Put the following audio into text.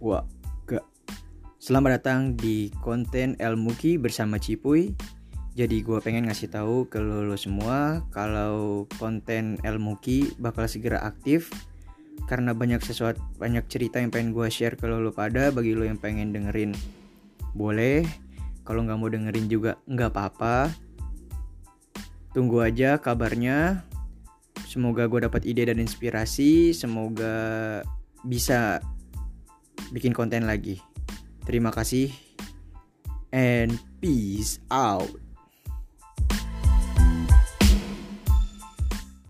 Wah, gak. Selamat datang di konten Elmuki bersama Cipuy. Jadi gue pengen ngasih tahu ke lo, lo semua kalau konten Elmuki bakal segera aktif. Karena banyak sesuatu banyak cerita yang pengen gue share ke lo, lo pada bagi lo yang pengen dengerin. Boleh. Kalau nggak mau dengerin juga nggak apa-apa. Tunggu aja kabarnya. Semoga gue dapat ide dan inspirasi. Semoga bisa bikin konten lagi. Terima kasih and peace out.